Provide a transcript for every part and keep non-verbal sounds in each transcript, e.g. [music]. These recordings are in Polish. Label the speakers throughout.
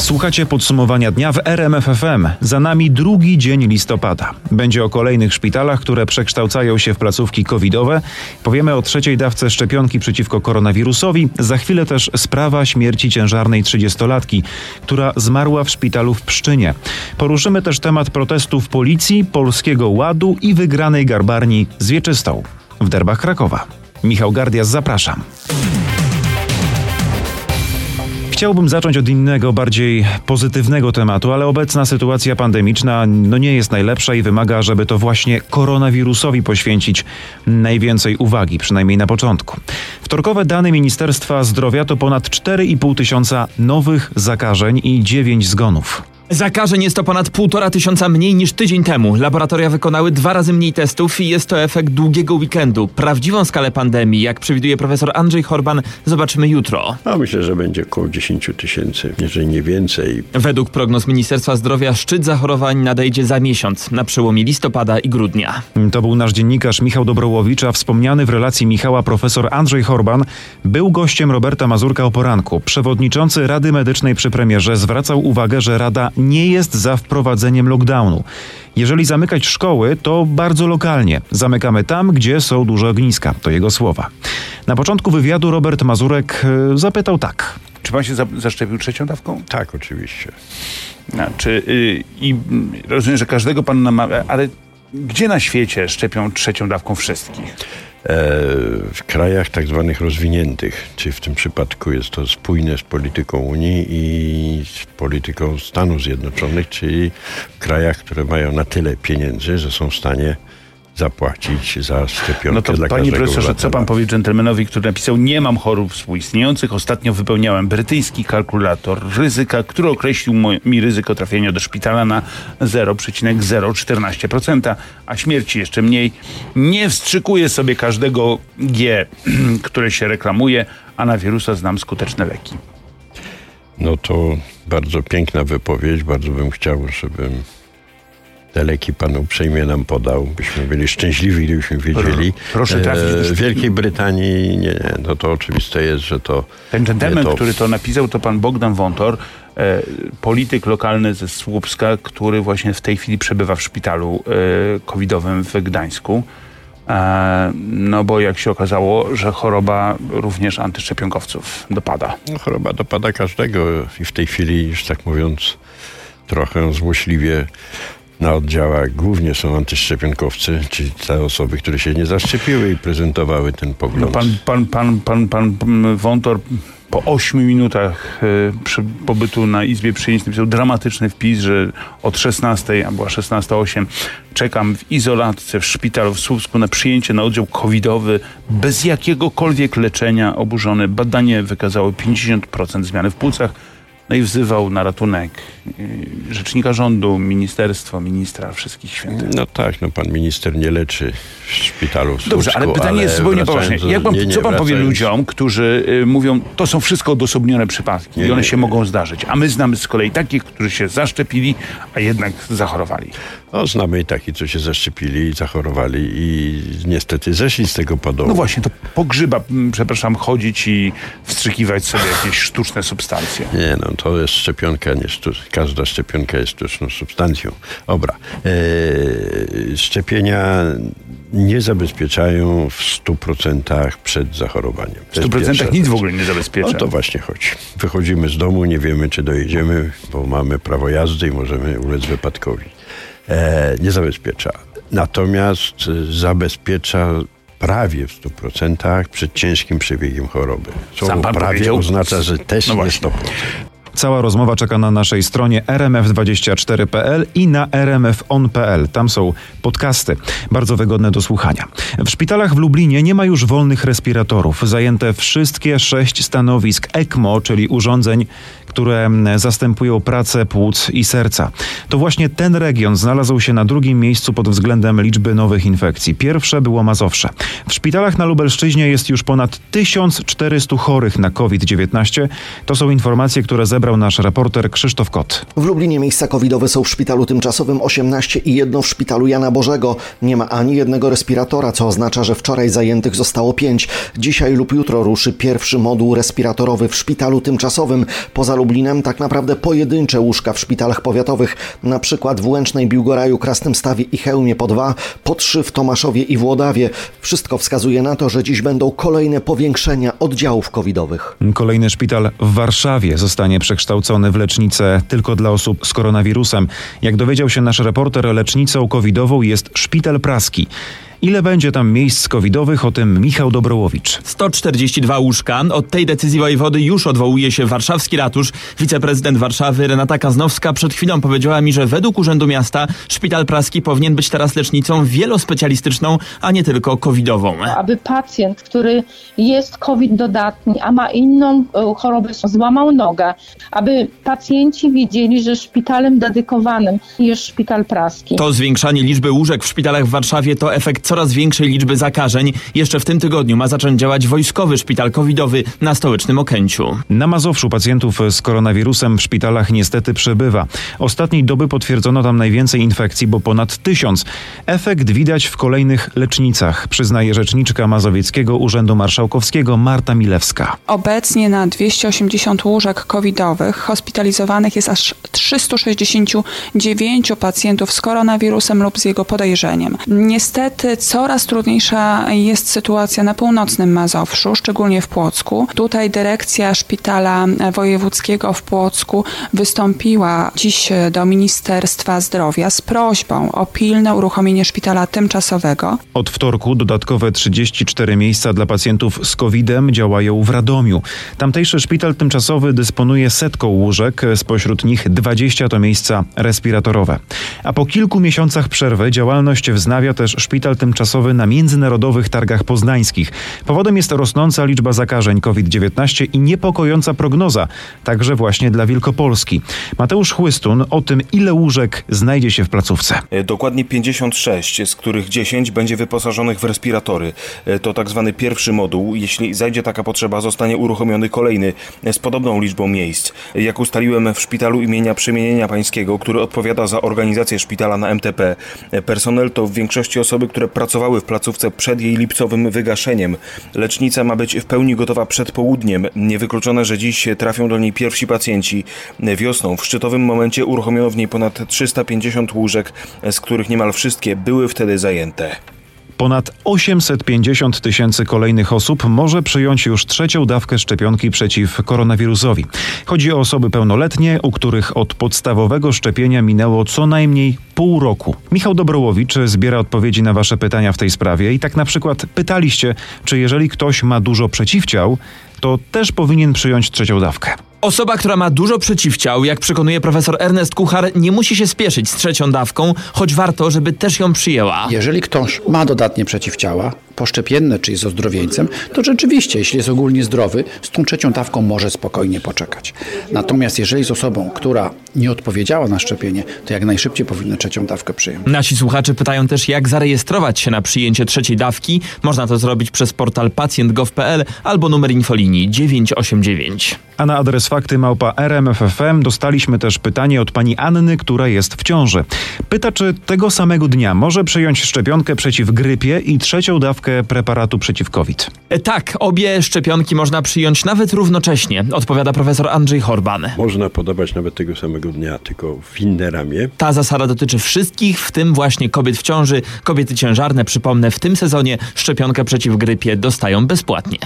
Speaker 1: Słuchacie podsumowania dnia w RMFFM. Za nami drugi dzień listopada. Będzie o kolejnych szpitalach, które przekształcają się w placówki covidowe. Powiemy o trzeciej dawce szczepionki przeciwko koronawirusowi. Za chwilę też sprawa śmierci ciężarnej 30-latki, która zmarła w szpitalu w Pszczynie. Poruszymy też temat protestów policji, Polskiego Ładu i wygranej garbarni z Wieczystą w derbach Krakowa. Michał Gardias, zapraszam. Chciałbym zacząć od innego, bardziej pozytywnego tematu, ale obecna sytuacja pandemiczna no nie jest najlepsza i wymaga, żeby to właśnie koronawirusowi poświęcić najwięcej uwagi, przynajmniej na początku. Wtorkowe dane Ministerstwa Zdrowia to ponad 4,5 tysiąca nowych zakażeń i 9 zgonów.
Speaker 2: Zakażeń jest to ponad półtora tysiąca mniej niż tydzień temu. Laboratoria wykonały dwa razy mniej testów i jest to efekt długiego weekendu. Prawdziwą skalę pandemii, jak przewiduje profesor Andrzej Horban, zobaczymy jutro.
Speaker 3: A myślę, że będzie około 10 tysięcy, jeżeli nie więcej.
Speaker 2: Według prognoz Ministerstwa Zdrowia szczyt zachorowań nadejdzie za miesiąc, na przełomie listopada i grudnia.
Speaker 1: To był nasz dziennikarz Michał Dobrołowicz, a wspomniany w relacji Michała profesor Andrzej Horban był gościem Roberta Mazurka o poranku. Przewodniczący Rady Medycznej przy premierze zwracał uwagę, że Rada nie jest za wprowadzeniem lockdownu. Jeżeli zamykać szkoły, to bardzo lokalnie. Zamykamy tam, gdzie są duże ogniska. To jego słowa. Na początku wywiadu Robert Mazurek e, zapytał tak.
Speaker 4: Czy pan się za, zaszczepił trzecią dawką?
Speaker 3: Tak, oczywiście.
Speaker 4: A, czy, y, I mm, rozumiem, że każdego pan namawia, ale gdzie na świecie szczepią trzecią dawką wszystkich?
Speaker 3: E, w krajach tak zwanych rozwiniętych, czy w tym przypadku jest to spójne z polityką Unii i z polityką Stanów Zjednoczonych, czyli w krajach, które mają na tyle pieniędzy, że są w stanie zapłacić za szczepionkę
Speaker 4: No to
Speaker 3: dla
Speaker 4: panie profesorze, co pan powie dżentelmenowi, który napisał nie mam chorób współistniejących. Ostatnio wypełniałem brytyjski kalkulator ryzyka, który określił mi ryzyko trafienia do szpitala na 0,014%, a śmierci jeszcze mniej. Nie wstrzykuję sobie każdego G, [clears throat] które się reklamuje, a na wirusa znam skuteczne leki.
Speaker 3: No to bardzo piękna wypowiedź. Bardzo bym chciał, żebym te leki pan uprzejmie nam podał. Byśmy byli szczęśliwi, gdybyśmy wiedzieli.
Speaker 4: Proszę trafić
Speaker 3: E, W
Speaker 4: szpitala.
Speaker 3: Wielkiej Brytanii nie, nie. No to oczywiste jest, że to...
Speaker 4: Ten dżentelmen,
Speaker 3: to-
Speaker 4: który to napisał, to pan Bogdan Wątor, e, polityk lokalny ze Słupska, który właśnie w tej chwili przebywa w szpitalu e, covidowym w Gdańsku. No bo jak się okazało, że choroba również antyszczepionkowców dopada.
Speaker 3: No, choroba dopada każdego i w tej chwili, już tak mówiąc, trochę złośliwie na oddziałach głównie są antyszczepionkowcy, czyli te osoby, które się nie zaszczepiły i prezentowały ten
Speaker 4: No
Speaker 3: pogląd.
Speaker 4: pan, pan, pan, pan, pan, pan Wątor po 8 minutach przy pobytu na Izbie Przyjęć napisał dramatyczny wpis, że od 16, a była 16.08, czekam w izolatce w szpitalu w Słupsku na przyjęcie na oddział covidowy bez jakiegokolwiek leczenia. Oburzone badanie wykazało 50% zmiany w płucach. No i wzywał na ratunek e, rzecznika rządu, ministerstwo, ministra, wszystkich świętych.
Speaker 3: No tak, no pan minister nie leczy w szpitalu w
Speaker 4: Dobrze, ale
Speaker 3: Słupsku,
Speaker 4: pytanie jest zupełnie poważne.
Speaker 3: do-
Speaker 4: Jak pan,
Speaker 3: nie, nie,
Speaker 4: co pan powie ludziom, którzy y, mówią, to są wszystko odosobnione przypadki
Speaker 3: Nie,
Speaker 4: i one się mogą zdarzyć, a my znamy z kolei takich, którzy się zaszczepili, a jednak zachorowali.
Speaker 3: No, znamy i takich, co się zaszczepili i zachorowali i niestety zeszli z tego podołu.
Speaker 4: No właśnie, to pogrzyba, przepraszam, chodzić i wstrzykiwać sobie jakieś sztuczne substancje.
Speaker 3: Nie, no to jest szczepionka, nie sztuc... każda szczepionka jest sztuczną substancją. Dobra. Eee, szczepienia nie zabezpieczają w 100% przed zachorowaniem.
Speaker 4: W
Speaker 3: To jest
Speaker 4: 100%
Speaker 3: pierwsza
Speaker 4: nic w ogóle nie zabezpiecza.
Speaker 3: O to właśnie chodzi. Wychodzimy z domu, nie wiemy, czy dojedziemy, bo mamy prawo jazdy i możemy ulec wypadkowi. E, nie zabezpiecza. Natomiast e, zabezpiecza prawie w 100% przed ciężkim przebiegiem choroby. Słowo prawie
Speaker 4: powiedział.
Speaker 3: oznacza, że też
Speaker 4: No
Speaker 3: nie
Speaker 4: właśnie.
Speaker 3: 100%.
Speaker 1: Cała rozmowa czeka na naszej stronie rmf24.pl i na rmfon.pl. Tam są podcasty, bardzo wygodne do słuchania. W szpitalach w Lublinie nie ma już wolnych respiratorów. Zajęte wszystkie sześć stanowisk ECMO, czyli urządzeń, które zastępują pracę płuc i serca. To właśnie ten region znalazł się na drugim miejscu pod względem liczby nowych infekcji. Pierwsze było Mazowsze. W szpitalach na Lubelszczyźnie jest już ponad 1400 chorych na COVID-19. To są informacje, które zebrał nasz reporter Krzysztof Kot.
Speaker 5: W Lublinie miejsca covidowe są w szpitalu tymczasowym 18 i jedno w szpitalu Jana Bożego. Nie ma ani jednego respiratora, co oznacza, że wczoraj zajętych zostało pięć. Dzisiaj lub jutro ruszy pierwszy moduł respiratorowy w szpitalu tymczasowym. Poza Lublinem tak naprawdę pojedyncze łóżka w szpitalach powiatowych, na przykład w Łęcznej, Biłgoraju, Krasnym Stawie i Chełmie po dwa, po trzy w Tomaszowie i Włodawie. Wszystko wskazuje na to, że dziś będą kolejne powiększenia oddziałów covidowych.
Speaker 1: Kolejny szpital w Warszawie zostanie przekształcony w lecznicę tylko dla osób z koronawirusem. Jak dowiedział się nasz reporter, lecznicą covidową jest Szpital Praski. Ile będzie tam miejsc covidowych, o tym Michał Dobrołowicz.
Speaker 2: 142 łóżka. Od tej decyzji wojewody już odwołuje się warszawski ratusz. Wiceprezydent Warszawy Renata Kaznowska przed chwilą powiedziała mi, że według Urzędu Miasta szpital praski powinien być teraz lecznicą wielospecjalistyczną, a nie tylko covidową.
Speaker 6: Aby pacjent, który jest COVID dodatni, a ma inną e, chorobę, złamał nogę, aby pacjenci wiedzieli, że szpitalem dedykowanym jest szpital praski.
Speaker 2: To zwiększanie liczby łóżek w szpitalach w Warszawie to efekt coraz większej liczby zakażeń. Jeszcze w tym tygodniu ma zacząć działać wojskowy szpital covidowy na stołecznym Okęciu.
Speaker 1: Na Mazowszu pacjentów z koronawirusem w szpitalach niestety przebywa. Ostatniej doby potwierdzono tam najwięcej infekcji, bo ponad tysiąc. Efekt widać w kolejnych lecznicach, przyznaje rzeczniczka Mazowieckiego Urzędu Marszałkowskiego Marta Milewska.
Speaker 7: Obecnie na 280 łóżek covidowych hospitalizowanych jest aż 369 pacjentów z koronawirusem lub z jego podejrzeniem. Niestety coraz trudniejsza jest sytuacja na północnym Mazowszu, szczególnie w Płocku. Tutaj dyrekcja Szpitala Wojewódzkiego w Płocku wystąpiła dziś do Ministerstwa Zdrowia z prośbą o pilne uruchomienie szpitala tymczasowego.
Speaker 1: Od wtorku dodatkowe 34 miejsca dla pacjentów z COVID-em działają w Radomiu. Tamtejszy szpital tymczasowy dysponuje setką łóżek, spośród nich 20 to miejsca respiratorowe. A po kilku miesiącach przerwy działalność wznawia też szpital tymczasowy na międzynarodowych targach poznańskich. Powodem jest rosnąca liczba zakażeń COVID-19 i niepokojąca prognoza, także właśnie dla Wielkopolski. Mateusz Chłystun o tym, ile łóżek znajdzie się w placówce.
Speaker 8: E, Dokładnie 56, z których 10 będzie wyposażonych w respiratory. E, To tak zwany pierwszy moduł. Jeśli zajdzie taka potrzeba, zostanie uruchomiony kolejny e, z podobną liczbą miejsc. Jak ustaliłem w szpitalu imienia Przemienienia Pańskiego, który odpowiada za organizację szpitala na MTP, personel to w większości osoby, które pracowały w placówce przed jej lipcowym wygaszeniem. Lecznica ma być w pełni gotowa przed południem. Niewykluczone, że dziś trafią do niej pierwsi pacjenci. Wiosną w szczytowym momencie uruchomiono w niej ponad 350 łóżek, z których niemal wszystkie były wtedy zajęte.
Speaker 1: Ponad 850 tysięcy kolejnych osób może przyjąć już trzecią dawkę szczepionki przeciw koronawirusowi. Chodzi o osoby pełnoletnie, u których od podstawowego szczepienia minęło co najmniej pół roku. Michał Dobrołowicz zbiera odpowiedzi na Wasze pytania w tej sprawie i tak na przykład pytaliście, czy jeżeli ktoś ma dużo przeciwciał, to też powinien przyjąć trzecią dawkę.
Speaker 2: Osoba, która ma dużo przeciwciał, jak przekonuje profesor Ernest Kuchar, nie musi się spieszyć z trzecią dawką, choć warto, żeby też ją przyjęła.
Speaker 9: Jeżeli ktoś ma dodatnie przeciwciała, poszczepienne czy jest ozdrowieńcem, to rzeczywiście, jeśli jest ogólnie zdrowy, z tą trzecią dawką może spokojnie poczekać. Natomiast jeżeli jest osobą, która nie odpowiedziała na szczepienie, to jak najszybciej powinna trzecią dawkę przyjąć.
Speaker 2: Nasi słuchacze pytają też, jak zarejestrować się na przyjęcie trzeciej dawki. Można to zrobić przez portal pacjentgov.pl albo numer infolinii 989.
Speaker 1: A na adres fakty małpa RMFFM dostaliśmy też pytanie od pani Anny, która jest w ciąży. Pyta, czy tego samego dnia może przyjąć szczepionkę przeciw grypie i trzecią dawkę preparatu przeciw COVID.
Speaker 2: E, Tak, obie szczepionki można przyjąć nawet równocześnie, odpowiada profesor Andrzej Horban.
Speaker 10: Można podawać nawet tego samego dnia, tylko w inne ramię.
Speaker 2: Ta zasada dotyczy wszystkich, w tym właśnie kobiet w ciąży. Kobiety ciężarne, przypomnę, w tym sezonie szczepionkę przeciw grypie dostają bezpłatnie.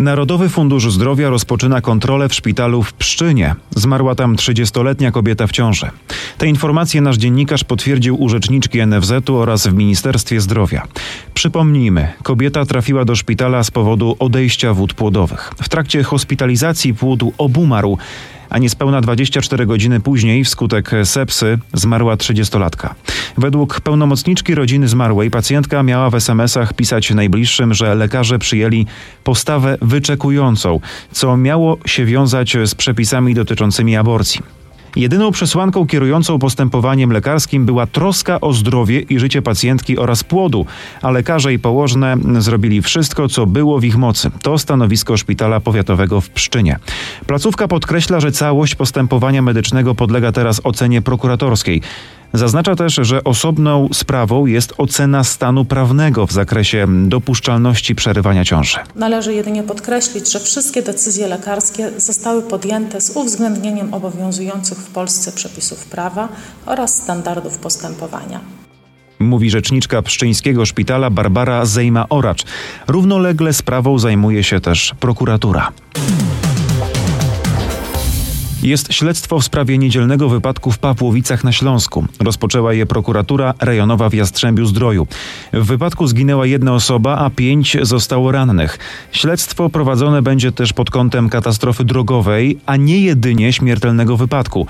Speaker 1: Narodowy Fundusz Zdrowia rozpoczyna kontrolę w szpitalu w Pszczynie. Zmarła tam 30-letnia kobieta w ciąży. Te informacje nasz dziennikarz potwierdził u rzeczniczki NFZ-u oraz w Ministerstwie Zdrowia. Przypomnijmy, kobieta trafiła do szpitala z powodu odejścia wód płodowych. W trakcie hospitalizacji płód obumarł, a niespełna 24 godziny później wskutek sepsy zmarła 30-latka. Według pełnomocniczki rodziny zmarłej pacjentka miała w SMS-ach pisać najbliższym, że lekarze przyjęli postawę wyczekującą, co miało się wiązać z przepisami dotyczącymi aborcji. Jedyną przesłanką kierującą postępowaniem lekarskim była troska o zdrowie i życie pacjentki oraz płodu, a lekarze i położne zrobili wszystko, co było w ich mocy. To stanowisko szpitala powiatowego w Pszczynie. Placówka podkreśla, że całość postępowania medycznego podlega teraz ocenie prokuratorskiej. Zaznacza też, że osobną sprawą jest ocena stanu prawnego w zakresie dopuszczalności przerywania ciąży.
Speaker 11: Należy jedynie podkreślić, że wszystkie decyzje lekarskie zostały podjęte z uwzględnieniem obowiązujących w Polsce przepisów prawa oraz standardów postępowania.
Speaker 1: Mówi rzeczniczka Pszczyńskiego Szpitala Barbara Zejma-Oracz. Równolegle sprawą zajmuje się też prokuratura. Jest śledztwo w sprawie niedzielnego wypadku w Papłowicach na Śląsku. Rozpoczęła je prokuratura rejonowa w Jastrzębiu Zdroju. W wypadku zginęła jedna osoba, a pięć zostało rannych. Śledztwo prowadzone będzie też pod kątem katastrofy drogowej, a nie jedynie śmiertelnego wypadku.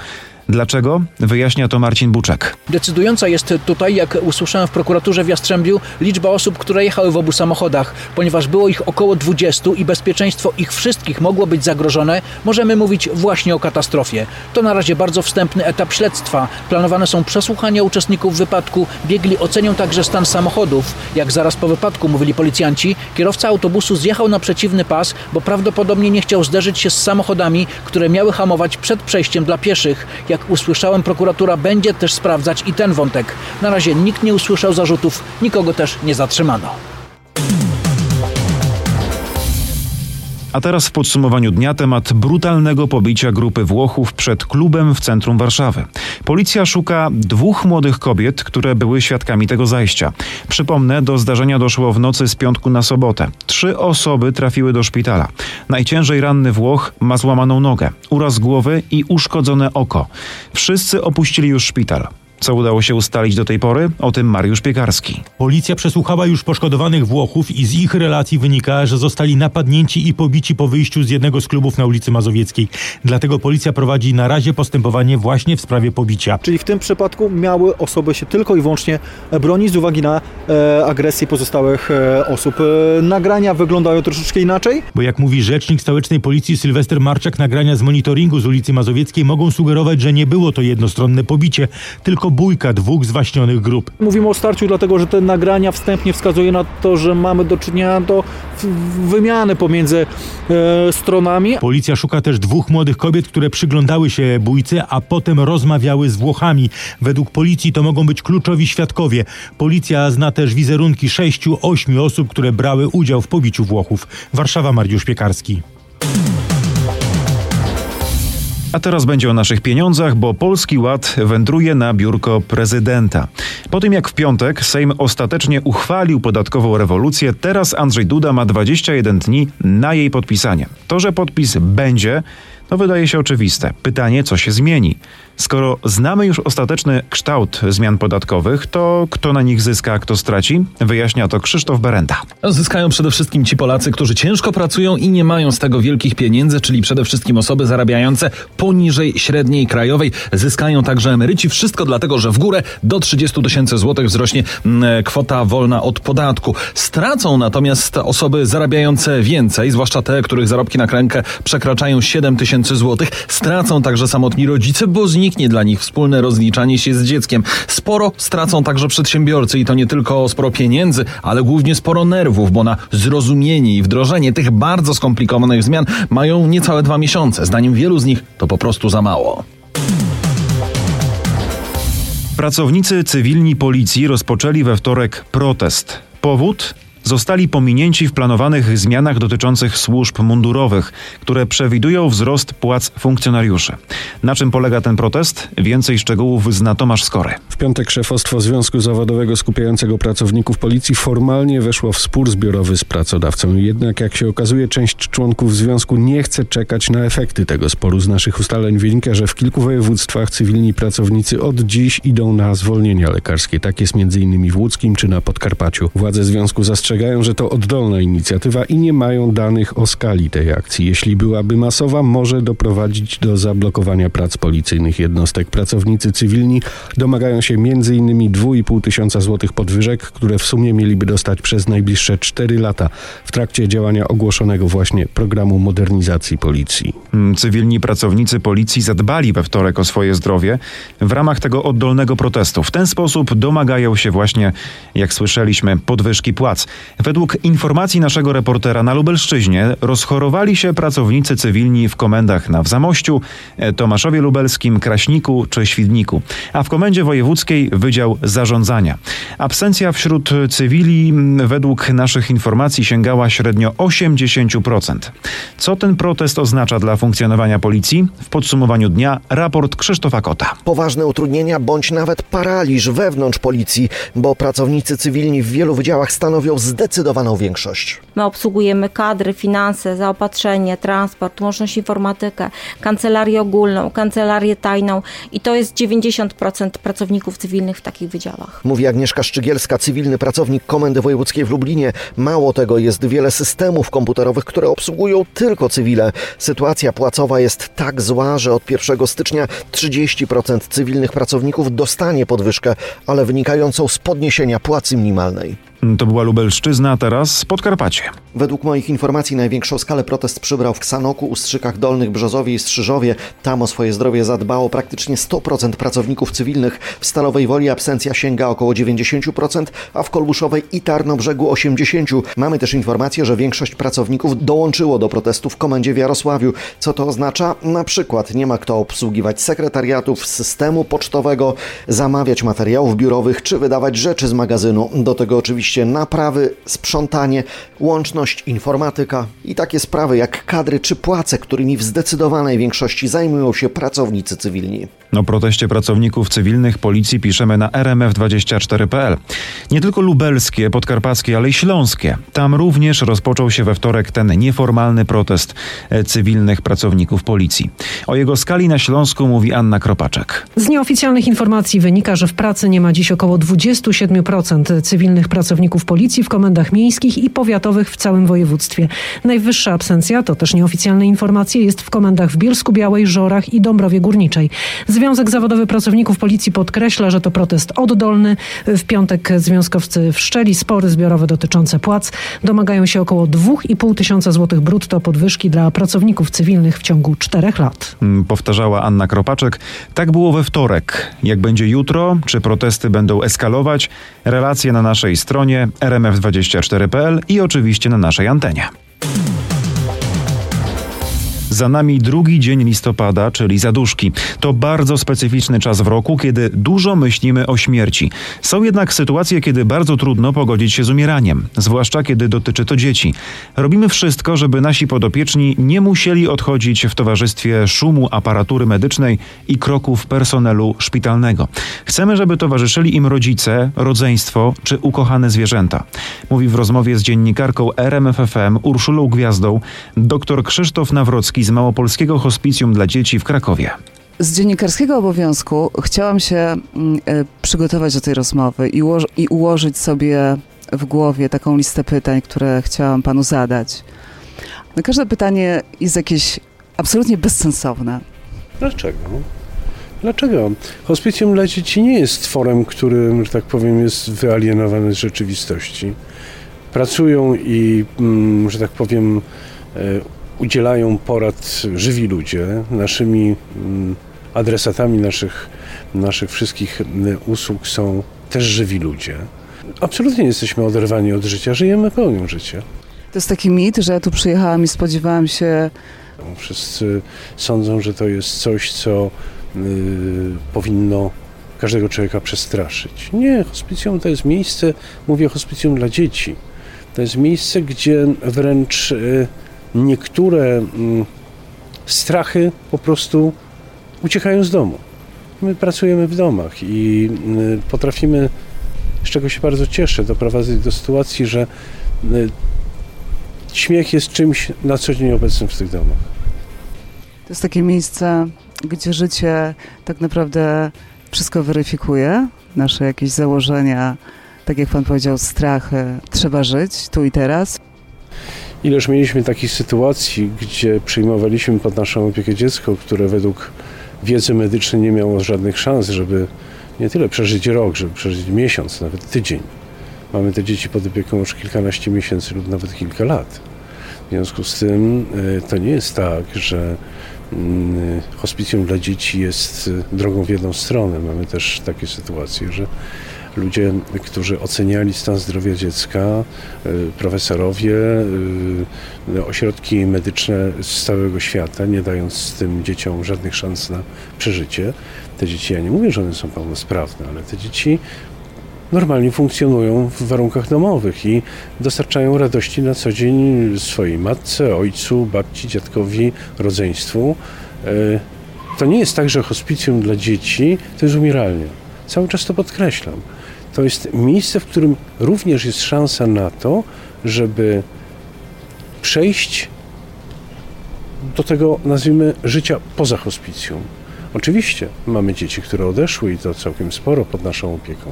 Speaker 1: Dlaczego? Wyjaśnia to Marcin Buczek.
Speaker 12: Decydująca jest tutaj, jak usłyszałem w prokuraturze w Jastrzębiu, liczba osób, które jechały w obu samochodach. Ponieważ było ich około 20 i bezpieczeństwo ich wszystkich mogło być zagrożone, możemy mówić właśnie o katastrofie. To na razie bardzo wstępny etap śledztwa. Planowane są przesłuchania uczestników wypadku. Biegli ocenią także stan samochodów. Jak zaraz po wypadku mówili policjanci, kierowca autobusu zjechał na przeciwny pas, bo prawdopodobnie nie chciał zderzyć się z samochodami, które miały hamować przed przejściem dla pieszych. Jak jak usłyszałem, prokuratura będzie też sprawdzać i ten wątek. Na razie nikt nie usłyszał zarzutów, nikogo też nie zatrzymano.
Speaker 1: A teraz w podsumowaniu dnia temat brutalnego pobicia grupy Włochów przed klubem w centrum Warszawy. Policja szuka dwóch młodych kobiet, które były świadkami tego zajścia. Przypomnę, do zdarzenia doszło w nocy z piątku na sobotę. Trzy osoby trafiły do szpitala. Najciężej ranny Włoch ma złamaną nogę, uraz głowy i uszkodzone oko. Wszyscy opuścili już szpital. Co udało się ustalić do tej pory? O tym Mariusz Piekarski.
Speaker 13: Policja przesłuchała już poszkodowanych Włochów i z ich relacji wynika, że zostali napadnięci i pobici po wyjściu z jednego z klubów na ulicy Mazowieckiej. Dlatego policja prowadzi na razie postępowanie właśnie w sprawie pobicia.
Speaker 14: Czyli w tym przypadku miały osoby się tylko i wyłącznie bronić z uwagi na e, agresję pozostałych e, osób. E, nagrania wyglądają troszeczkę inaczej.
Speaker 13: Bo jak mówi rzecznik stołecznej policji Sylwester Marczak, nagrania z monitoringu z ulicy Mazowieckiej mogą sugerować, że nie było to jednostronne pobicie, tylko bójka dwóch zwaśnionych grup.
Speaker 14: Mówimy o starciu, dlatego że te nagrania wstępnie wskazuje na to, że mamy do czynienia do wymiany pomiędzy e, stronami.
Speaker 13: Policja szuka też dwóch młodych kobiet, które przyglądały się bójce, a potem rozmawiały z Włochami. Według policji to mogą być kluczowi świadkowie. Policja zna też wizerunki sześciu, ośmiu osób, które brały udział w pobiciu Włochów. Warszawa, Mariusz Piekarski.
Speaker 1: A teraz będzie o naszych pieniądzach, bo Polski Ład wędruje na biurko prezydenta. Po tym jak w piątek Sejm ostatecznie uchwalił podatkową rewolucję, teraz Andrzej Duda ma 21 dni na jej podpisanie. To, że podpis będzie, no wydaje się oczywiste. Pytanie, co się zmieni? Skoro znamy już ostateczny kształt zmian podatkowych, to kto na nich zyska, a kto straci? Wyjaśnia to Krzysztof Berenda.
Speaker 15: Zyskają przede wszystkim ci Polacy, którzy ciężko pracują i nie mają z tego wielkich pieniędzy, czyli przede wszystkim osoby zarabiające poniżej średniej krajowej. Zyskają także emeryci. Wszystko dlatego, że w górę do 30 tysięcy złotych wzrośnie mm, kwota wolna od podatku. Stracą natomiast osoby zarabiające więcej, zwłaszcza te, których zarobki na kręgę przekraczają 7 tysięcy złotych. Stracą także samotni rodzice, bo znikną zniknie dla nich wspólne rozliczanie się z dzieckiem. Sporo stracą także przedsiębiorcy i to nie tylko sporo pieniędzy, ale głównie sporo nerwów, bo na zrozumienie i wdrożenie tych bardzo skomplikowanych zmian mają niecałe dwa miesiące. Zdaniem wielu z nich to po prostu za mało.
Speaker 1: Pracownicy cywilni policji rozpoczęli we wtorek protest. Powód? Zostali pominięci w planowanych zmianach dotyczących służb mundurowych, które przewidują wzrost płac funkcjonariuszy. Na czym polega ten protest? Więcej szczegółów zna Tomasz Skory.
Speaker 16: W piątek szefostwo Związku Zawodowego skupiającego pracowników policji formalnie weszło w spór zbiorowy z pracodawcą. Jednak jak się okazuje, część członków związku nie chce czekać na efekty tego sporu. Z naszych ustaleń wynika, że w kilku województwach cywilni pracownicy od dziś idą na zwolnienia lekarskie. Tak jest m.in. w Łódzkim czy na Podkarpaciu. Władze związku zastrzegają ostrzegają, że to oddolna inicjatywa i nie mają danych o skali tej akcji. Jeśli byłaby masowa, może doprowadzić do zablokowania prac policyjnych jednostek. Pracownicy cywilni domagają się m.in. 2,5 tysiąca złotych podwyżek, które w sumie mieliby dostać przez najbliższe 4 lata w trakcie działania ogłoszonego właśnie programu modernizacji policji.
Speaker 1: Mm, Cywilni pracownicy policji zadbali we wtorek o swoje zdrowie w ramach tego oddolnego protestu. W ten sposób domagają się właśnie, jak słyszeliśmy, podwyżki płac. Według informacji naszego reportera na Lubelszczyźnie rozchorowali się pracownicy cywilni w komendach na Wzamościu, e, Tomaszowie Lubelskim, Kraśniku czy Świdniku, a w komendzie wojewódzkiej Wydział Zarządzania. Absencja wśród cywili mm, według naszych informacji sięgała średnio 80%. Co ten protest oznacza dla funkcjonowania policji? W podsumowaniu dnia raport Krzysztofa Kota.
Speaker 5: Poważne utrudnienia bądź nawet paraliż wewnątrz policji, bo pracownicy cywilni w wielu wydziałach stanowią zdecydowaną większość.
Speaker 17: My obsługujemy kadry, finanse, zaopatrzenie, transport, łączność informatykę, kancelarię ogólną, kancelarię tajną i to jest 90% pracowników cywilnych w takich wydziałach.
Speaker 5: Mówi Agnieszka Szczygielska, cywilny pracownik Komendy Wojewódzkiej w Lublinie. Mało tego, jest wiele systemów komputerowych, które obsługują tylko cywile. Sytuacja płacowa jest tak zła, że od 1 stycznia 30% cywilnych pracowników dostanie podwyżkę, ale wynikającą z podniesienia płacy minimalnej.
Speaker 1: To była Lubelszczyzna, teraz Podkarpacie.
Speaker 5: Według moich informacji największą skalę protest przybrał w Ksanoku, Ustrzykach Dolnych, Brzozowie i Strzyżowie. Tam o swoje zdrowie zadbało praktycznie 100% pracowników cywilnych. W Stalowej Woli absencja sięga około 90%, a w Kolbuszowej i Tarnobrzegu 80%. Mamy też informację, że większość pracowników dołączyło do protestu w komendzie w Jarosławiu. Co to oznacza? Na przykład nie ma kto obsługiwać sekretariatów, systemu pocztowego, zamawiać materiałów biurowych czy wydawać rzeczy z magazynu. Do tego oczywiście naprawy, sprzątanie, łączność, informatyka i takie sprawy jak kadry czy płace, którymi w zdecydowanej większości zajmują się pracownicy cywilni.
Speaker 1: O proteście pracowników cywilnych policji piszemy na rmf24.pl. Nie tylko lubelskie, podkarpackie, ale i śląskie. Tam również rozpoczął się we wtorek ten nieformalny protest e, cywilnych pracowników policji. O jego skali na Śląsku mówi Anna Kropaczek.
Speaker 18: Z nieoficjalnych informacji wynika, że w pracy nie ma dziś około 27% cywilnych pracowników policji w komendach miejskich i powiatowych w całym województwie. Najwyższa absencja, to też nieoficjalne informacje, jest w komendach w Bielsku Białej, Żorach i Dąbrowie Górniczej. Związek Zawodowy Pracowników Policji podkreśla, że to protest oddolny. W piątek związkowcy wszczęli spory zbiorowe dotyczące płac. Domagają się około 2,5 tysiąca złotych brutto podwyżki dla pracowników cywilnych w ciągu czterech lat.
Speaker 1: Mm, Powtarzała Anna Kropaczek. Tak było we wtorek. Jak będzie jutro, czy protesty będą eskalować? Relacje na naszej stronie rmf24.pl i oczywiście na naszej antenie. Za nami drugi dzień listopada, czyli zaduszki. To bardzo specyficzny czas w roku, kiedy dużo myślimy o śmierci. Są jednak sytuacje, kiedy bardzo trudno pogodzić się z umieraniem, zwłaszcza kiedy dotyczy to dzieci. Robimy wszystko, żeby nasi podopieczni nie musieli odchodzić w towarzystwie szumu aparatury medycznej i kroków personelu szpitalnego. Chcemy, żeby towarzyszyli im rodzice, rodzeństwo czy ukochane zwierzęta. Mówi w rozmowie z dziennikarką RMFFM Urszulą Gwiazdą dr Krzysztof Nawrocki z Małopolskiego Hospicjum dla Dzieci w Krakowie.
Speaker 19: Z dziennikarskiego obowiązku chciałam się mm, e, przygotować do tej rozmowy i, ułoż- i ułożyć sobie w głowie taką listę pytań, które chciałam panu zadać. No każde pytanie jest jakieś absolutnie bezsensowne.
Speaker 10: Dlaczego? Dlaczego? Hospicjum dla dzieci nie jest tworem, który, że tak powiem, jest wyalienowany z rzeczywistości. Pracują i, mm, że tak powiem, e, udzielają porad żywi ludzie. Naszymi mm, adresatami naszych, naszych wszystkich mm, usług są też żywi ludzie. Absolutnie nie jesteśmy oderwani od życia, żyjemy pełnią życia.
Speaker 19: To jest taki mit, że ja tu przyjechałam i spodziewałam się
Speaker 10: Wszyscy sądzą, że to jest coś, co y, powinno każdego człowieka przestraszyć. Nie, hospicjum to jest miejsce, mówię hospicjum dla dzieci. To jest miejsce, gdzie wręcz y, niektóre mm, strachy po prostu uciekają z domu. My pracujemy w domach i y, potrafimy, z czego się bardzo cieszę, doprowadzać do sytuacji, że y, śmiech jest czymś na co dzień obecnym w tych domach.
Speaker 19: To jest takie miejsce, gdzie życie tak naprawdę wszystko weryfikuje, nasze jakieś założenia, tak jak pan powiedział, strachy. Trzeba żyć tu i teraz.
Speaker 10: Ileż mieliśmy takich sytuacji, gdzie przyjmowaliśmy pod naszą opiekę dziecko, które według wiedzy medycznej nie miało żadnych szans, żeby nie tyle przeżyć rok, żeby przeżyć miesiąc, nawet tydzień. Mamy te dzieci pod opieką już kilkanaście miesięcy lub nawet kilka lat. W związku z tym e, to nie jest tak, że mm, hospicjum dla dzieci jest e, drogą w jedną stronę. Mamy też takie sytuacje, że ludzie, którzy oceniali stan zdrowia dziecka, e, profesorowie, ośrodki medyczne z całego świata, nie dając tym dzieciom żadnych szans na przeżycie. Te dzieci, ja nie mówię, że one są pełnosprawne, ale te dzieci normalnie funkcjonują w warunkach domowych i dostarczają radości na co dzień swojej matce, ojcu, babci, dziadkowi, rodzeństwu. E, to nie jest tak, że hospicjum dla dzieci to jest umieralnia. Cały czas to podkreślam. To jest miejsce, w którym również jest szansa na to, żeby przejść do tego, nazwijmy, życia poza hospicjum. Oczywiście mamy dzieci, które odeszły i to całkiem sporo pod naszą opieką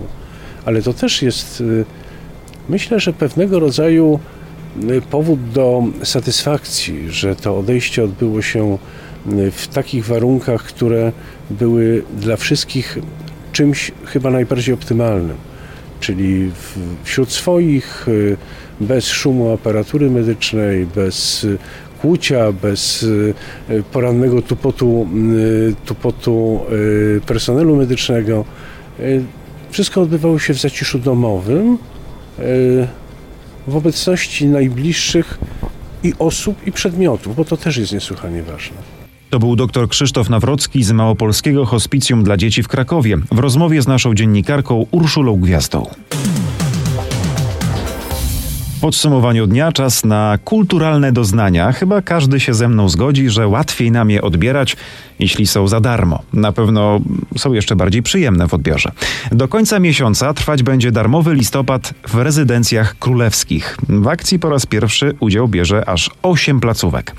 Speaker 10: ale to też jest, y, myślę, że pewnego rodzaju y, powód do satysfakcji, że to odejście odbyło się y, w takich warunkach, które były dla wszystkich czymś chyba najbardziej optymalnym. Czyli wśród swoich, bez szumu aparatury medycznej, bez kłucia, bez porannego tupotu, tupotu personelu medycznego. Wszystko odbywało się w zaciszu domowym, w obecności najbliższych i osób, i przedmiotów, bo to też jest niesłychanie ważne.
Speaker 1: To był dr Krzysztof Nawrocki z Małopolskiego Hospicjum dla Dzieci w Krakowie w rozmowie z naszą dziennikarką Urszulą Gwiazdą. W podsumowaniu dnia czas na kulturalne doznania. Chyba każdy się ze mną zgodzi, że łatwiej nam je odbierać, jeśli są za darmo. Na pewno są jeszcze bardziej przyjemne w odbiorze. Do końca miesiąca trwać będzie darmowy listopad w rezydencjach królewskich. W akcji po raz pierwszy udział bierze aż 8 placówek.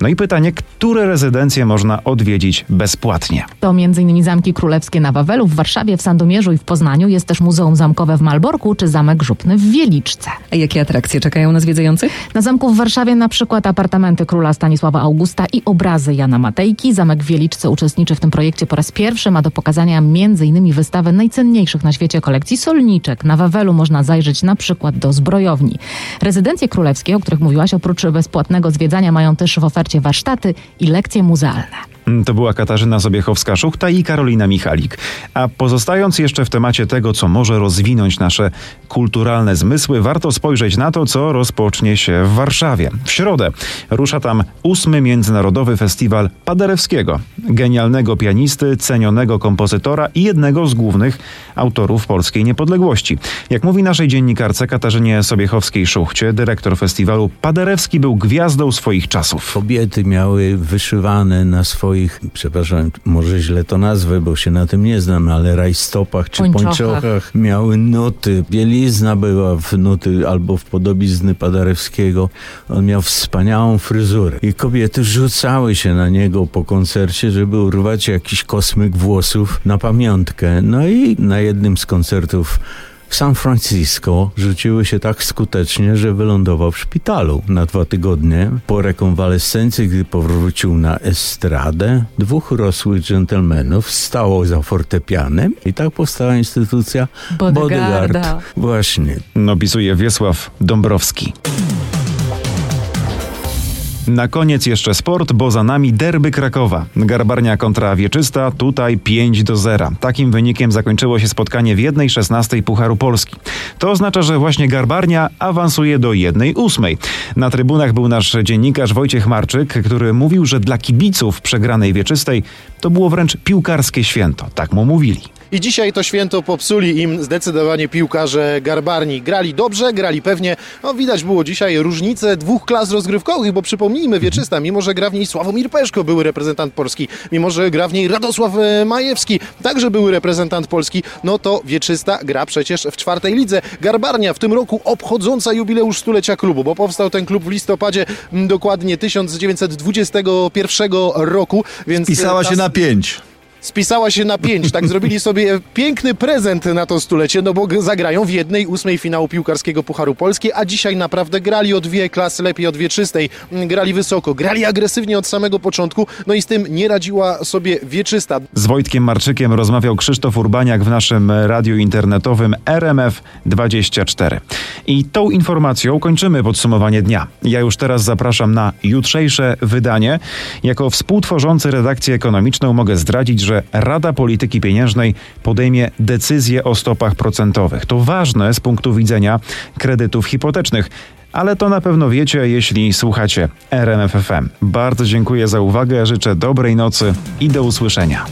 Speaker 1: No i pytanie, które rezydencje można odwiedzić bezpłatnie?
Speaker 20: To m.in. Zamki Królewskie na Wawelu, w Warszawie, w Sandomierzu i w Poznaniu. Jest też Muzeum Zamkowe w Malborku czy Zamek Żupny w Wieliczce.
Speaker 21: A jakie atrakcje czekają na zwiedzających?
Speaker 20: Na zamku w Warszawie na przykład apartamenty króla Stanisława Augusta i obrazy Jana Matejki. Zamek w Wieliczce uczestniczy w tym projekcie po raz pierwszy. Ma do pokazania m.in. wystawę najcenniejszych na świecie kolekcji solniczek. Na Wawelu można zajrzeć na przykład do zbrojowni. Rezydencje królewskie, o których mówiłaś, oprócz bezpłatnego zwiedzania mają też w ofercie warsztaty i lekcje muzealne.
Speaker 1: To była Katarzyna Sobiechowska-Szuchta i Karolina Michalik. A pozostając jeszcze w temacie tego, co może rozwinąć nasze kulturalne zmysły, warto spojrzeć na to, co rozpocznie się w Warszawie. W środę rusza tam ósmy Międzynarodowy Festiwal Paderewskiego, genialnego pianisty, cenionego kompozytora i jednego z głównych autorów polskiej niepodległości. Jak mówi naszej dziennikarce Katarzynie Sobiechowskiej-Szuchcie, dyrektor festiwalu, Paderewski był gwiazdą swoich czasów.
Speaker 22: Kobiety miały wyszywane na swoich swoich, przepraszam, może źle to nazwę, bo się na tym nie znam, ale rajstopach czy pończochach, pończochach miały nuty. Bielizna była w nuty albo w podobizny Padarewskiego. On miał wspaniałą fryzurę i kobiety rzucały się na niego po koncercie, żeby urwać jakiś kosmyk włosów na pamiątkę. No i na jednym z koncertów w San Francisco rzuciły się tak skutecznie, że wylądował w szpitalu na dwa tygodnie. Po rekonwalescencji, gdy powrócił na estradę, dwóch rosłych dżentelmenów stało za fortepianem i tak powstała instytucja Bodyguard. Właśnie.
Speaker 1: Opisuje Wiesław Dąbrowski. Na koniec jeszcze sport, bo za nami derby Krakowa. Garbarnia kontra Wieczysta, tutaj 5 do 0. Takim wynikiem zakończyło się spotkanie w 1.16 Pucharu Polski. To oznacza, że właśnie Garbarnia awansuje do 1.8. Na trybunach był nasz dziennikarz Wojciech Marczyk, który mówił, że dla kibiców przegranej Wieczystej to było wręcz piłkarskie święto. Tak mu mówili.
Speaker 23: I dzisiaj to święto popsuli im zdecydowanie piłkarze Garbarni. Grali dobrze, grali pewnie. No, widać było dzisiaj różnicę dwóch klas rozgrywkowych, bo przypomnijmy, Wieczysta, mimo że gra w niej Sławomir Peszko, były reprezentant Polski, mimo że gra w niej Radosław e, Majewski, także były reprezentant Polski, no to Wieczysta gra przecież w czwartej lidze. Garbarnia w tym roku obchodząca jubileusz stulecia klubu, bo powstał ten klub w listopadzie dokładnie 1921 roku, więc...
Speaker 24: Pisała ta... się na pięć.
Speaker 23: Spisała się na pięć. Tak zrobili sobie piękny prezent na to stulecie, no bo zagrają w jednej ósmej finału piłkarskiego Pucharu Polski, a dzisiaj naprawdę grali o dwie klasy lepiej, o dwie czystej. Grali wysoko, grali agresywnie od samego początku, no i z tym nie radziła sobie wieczysta.
Speaker 1: Z Wojtkiem Marczykiem rozmawiał Krzysztof Urbaniak w naszym radiu internetowym RMF24. I tą informacją kończymy podsumowanie dnia. Ja już teraz zapraszam na jutrzejsze wydanie. Jako współtworzący redakcję ekonomiczną mogę zdradzić, że Rada Polityki Pieniężnej podejmie decyzję o stopach procentowych. To ważne z punktu widzenia kredytów hipotecznych ale to na pewno wiecie, jeśli słuchacie RMFFM. Bardzo dziękuję za uwagę, życzę dobrej nocy i do usłyszenia.